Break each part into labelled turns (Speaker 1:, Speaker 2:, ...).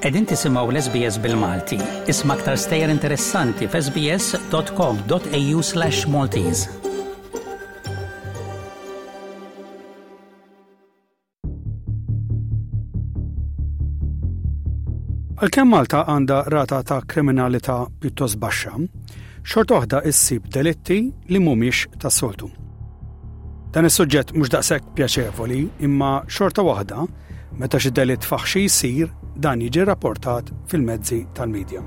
Speaker 1: Qegħdin tisimgħu l-SBS bil-Malti. Isma' aktar stejjer interessanti f'sbs.com.au/maltese.
Speaker 2: Għalkemm Malta għandha rata ta' kriminalità pjuttost baxxa, xorta waħda issib delitti li mhumiex tas-soltu. Dan is-suġġett mhux daqshekk pjaċevoli, imma xorta waħda, meta xi delitt faħxi jsir, dan jiġi rapportat fil-mezzi tal-medja.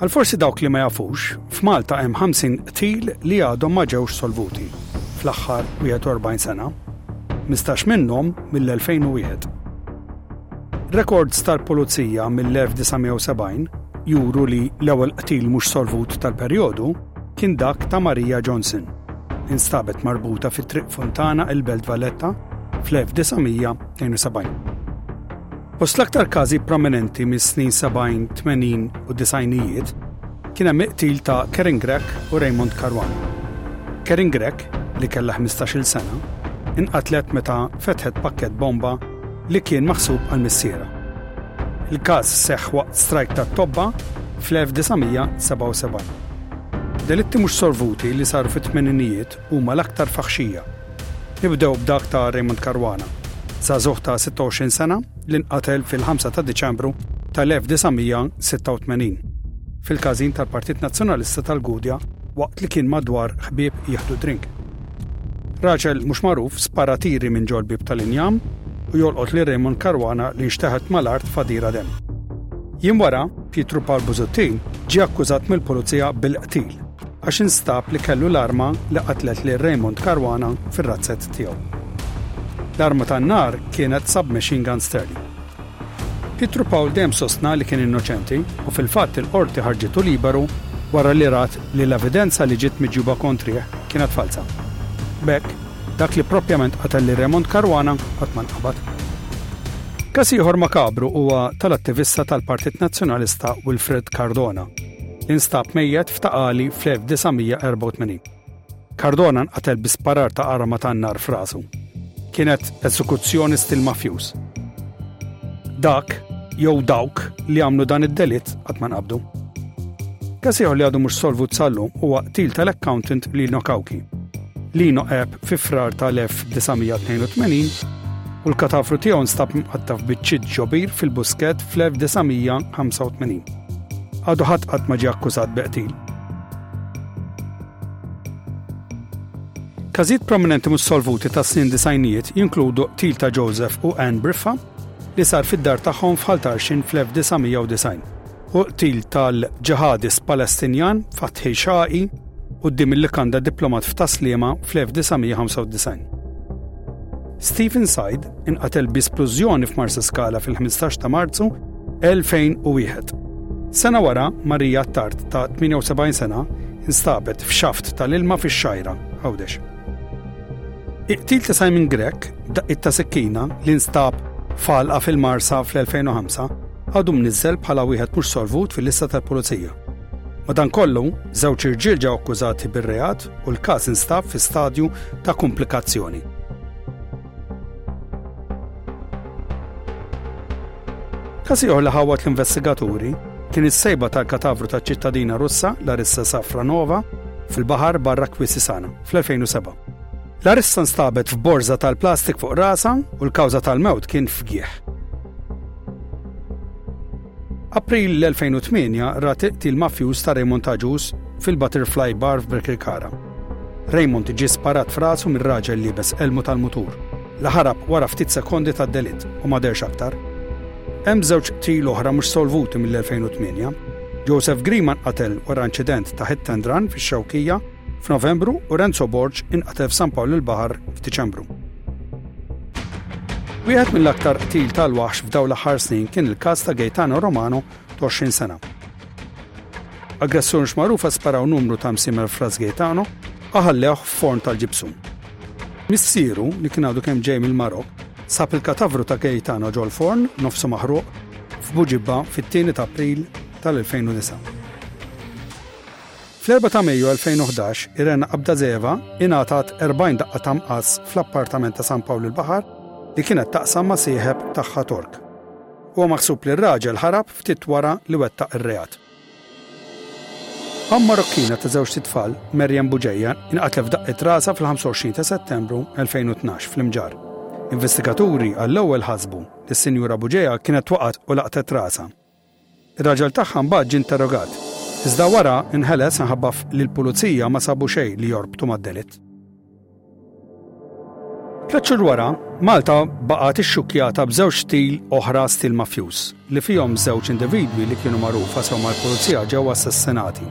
Speaker 2: Għal forsi dawk li ma jafux, f'Malta hemm 50 qtil li għadhom ma ġewx solvuti fl-aħħar 41 sena, 15 minnhom mill-2001. Rekords tal-Pulizija mill-1970 juru li l-ewwel qtil mhux solvut tal-perjodu kien dak ta' Maria Johnson, li nstabet marbuta fi Triq Funtana il-Belt Valletta fl-1972. Fost l-aktar każi prominenti mis-snin sebgħin, tmenin u disgħinijiet kien hemm il-qtil ta' Karen Grech u Raymond Caruana. Karen Grech, li kellha ħmistax-il sena, inqatlet meta fetħet pakkett bomba li kien maħsub għal missierha. Il-każ seħħ waqt strajk tat-tobba fl-1977. Delitti mhux sorvuti li saru fit-tmeninijiet huma l-aktar faħxija. Nibdew b'dak ta' Raymond Caruana, żagħżugħ ta' 26 sena li nqatel fil-5 ta' Diċembru tal-1986 fil-każin tal-Partit Nazzjonalista tal-Gudja waqt li kien mad-dwar ħbieb jieħdu drink. Raġel mhux magħruf spara tiri minn ġol-bieb tal-injam u jolqot lil Raymond Caruana li nxteħet mal-art f'għadira demm. Jiem wara, Pietru Paul Busuttil ġie akkużat mill-Pulizija bil-qtil. għax instab li kellu l-arma li qatlet lil Raymond Caruana fir-razzett tiegħu. L-arma tan-nar kienet submachine gun Sterling. Pietru Pawl dejjem sostna li kien innoċenti u fil-fatt il-Qorti ħarġitu liberu wara li rat li l-evidenza li ġiet miġjuba kontrih kienet falza. B'hekk, dak li proprjament qatel lil Raymond Caruana qatt ma nqabad. Każ ieħor makabru huwa tal-attivista tal-Partit Nazzjonalista Wilfred Cardona, li nstab mejjet f'Ta' Qali fl-1984. Cardona nqatel bi sparar ta' arma tan-nar f'rasu. Kienet eżekuzzjoni stil mafjuż. Dak, jew dawk, li għamlu dan id-delitt qatt ma nqabdu. Każ ieħor li għadu mhux solvut sal-lum huwa qtil tal-accountant Lino Cauchi. Lino għeb fi Frar tal-1982 u l-katafru tiegħu nstab mqatta' f'biċċiet ġobir fil-buskett fl-1985. Għadu ħadd qatt ma ġie akkużat bi qtil. Każijiet prominenti mhux solvuti tas-snin disajnijiet jinkludu qtil ta' Joseph u Anne Briffa li sar fid-dar tagħhom f'Ħal Tarxin fl-1990 u qtil tal-ġihadis Palestinjan Fathi Shaqi quddiem il-Likanda diplomat f'Taslima fl-1995. Stephen Said inqatel bi splużjoni f'Marsaskala fil-15 ta' Marzu 2001. Sena wara, Maria Attard ta' 78 sena instabet f'xaft tal-ilma fix-Xgħajra, Għawdex. Iqtil ta' Simon Grech, daqqiet ta' sikkina li nstab f'għalqa fil-Marsa fl-2005, għadu mniżżel bħala wieħed mhux solvut fil-lista tal-Pulizija. Madankollu, żewġ irġiel ġew akkużati bir-reat u l-każ instab fi stadju ta' kumplikazzjoni. Każ ieħor li ħawwad l-investigaturi kien is-sejba tal-katavru taċ-ċittadina Russa Larissa Safranova fil-baħar barra Kwisisana fl-2007. Larissa nstabet f'borża tal-plastik fuq rasa u l-kawża tal-mewt kien fgieħ. April l-2008 ra tiqtil mafjuż ta' Raymond Agius fil-Butterfly Bar f'Birkirkara. Raymond ġie sparat f'rasu minn raġel liebes elmu tal-mutur, li ħarab wara ftit sekondi tad-delitt u ma dehrx aktar. Hemm żewġ qtil oħra mhux solvuti mill-2008. Joseph Grima nqatel wara inċident ta' hit and run fix-Xewkija, f'Novembru u Renzo Borg inqatel f'San Pawl il-Baħar f'Diċembru. Wieħed mill-aktar qtil tal-waħx f'daw l-aħħar snin kien il-każ ta' Gaetano Romano ta' 20 sena. Aggressur xmarufa sparaw numru ta' msimel fras Gaetano u ħallewh f'forn tal-ġibsum. Missieru li kien għadu kemm ġej mill-Marok sab il-katavru ta' Gaetano ġol forn nofsu maħruq f'Buġibba fit-2 ta' April tal-2009. Fl-4 ta' Mejju 2011, Irena Abdazeva ingħatat 40 daqqa ta' mqas fl-appartament ta' San Pawl il-Baħar li kienet taqsam ma' sieħeb tagħha Tork. Huwa maħsub li r-raġel ħarab ftit wara li wettaq ir-reat. Omm Marokkina ta' żewġt itfal, Merjem Bugeja, inqatlet f'daqqiet rasha fil-25 ta' Settembru 2012 fl-Imġarr. Investigaturi għall-ewwel ħasbu li s-Sinjura Bugeja kienet waqgħet u laqtet rasha. Ir-raġel tagħha mbagħad ġie interrogat, iżda wara nħeles minħabba li l-pulizija ma sabu xejn li jorbtu mad-delitt. Tliet xhur wara, Malta baqgħet ixxukkjata b'żewġ qtil oħra stil mafjuż, li fihom żewġ individwi li kienu magħrufa sew mal-pulizija ġew assassinati.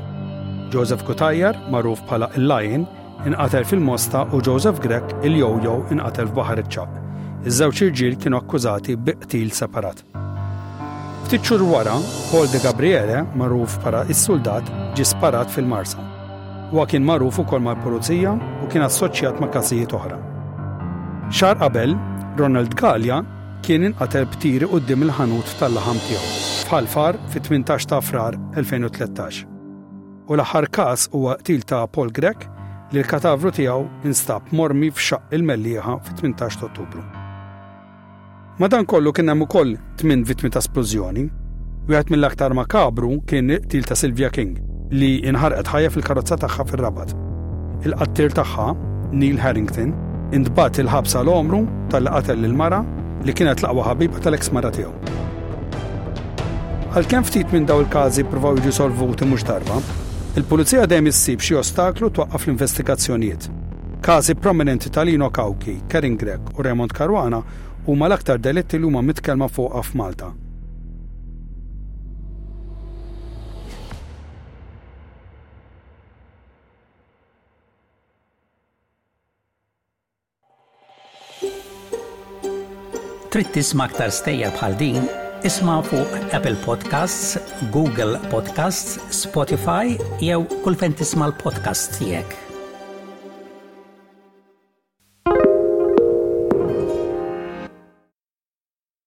Speaker 2: Joseph Cutajar, magħruf bħala il-Lion, inqatel fil-Mosta u Joseph Grech, il-Yo-Yo, inqatel f'Baħar iċ-Ċagħaq. Iż-żewġ irġiel kienu akkużati bi qtil separat. Ftit xhur wara, Paul De Gabriele, magħruf bħala s-Suldat, ġie sparat fil-Marsa. Huwa kien magħruf ukoll mal-Pulizija u kien assoċjat ma' każijiet oħra. Xahar qabel, Ronald Galea kien inqatel b'tiri quddiem il-ħanut tal-laħam tiegħu f'Ħal Far fit-tmintax ta' Frar 2013. U l-aħħar każ huwa qtil ta' Paul Grech li l-katavru tiegħu instab mormi f'Xaqq il-Mellieħa fit-tmintax t'Ottubru. Madankollu kien hemm ukoll tmien vittmi ta' splużjoni. Wieħed mill-aktar makabru kien il-qtil ta' Sylvia King, li inħarqet ħajja fil-karozza tagħha fir-Rabat. Il-qattiel tagħha, Neil Harrington, intbagħat il-ħabs għal għomru talli qatel lill-mara li kienet l-aqwa ħabiba tal-eks mara tiegħu. Għalkemm ftit minn dawn il-każi ppruvaw jiġu solvuti mhux darba, il-pulizija dejjem issib xi ostaklu twaqqaf l-investigazzjonijiet. Każi prominenti ta' Lino Cauchi, Karen Grech u Raymond Caruana huma l-aktar delitti li huma mitkellma fuqha f'Malta.
Speaker 1: Trid tisma' aktar stejjer bħal din? Isma' fuq Apple Podcasts, Google Podcasts, Spotify jew kull fejn tisma' l-podcasts tiegħek.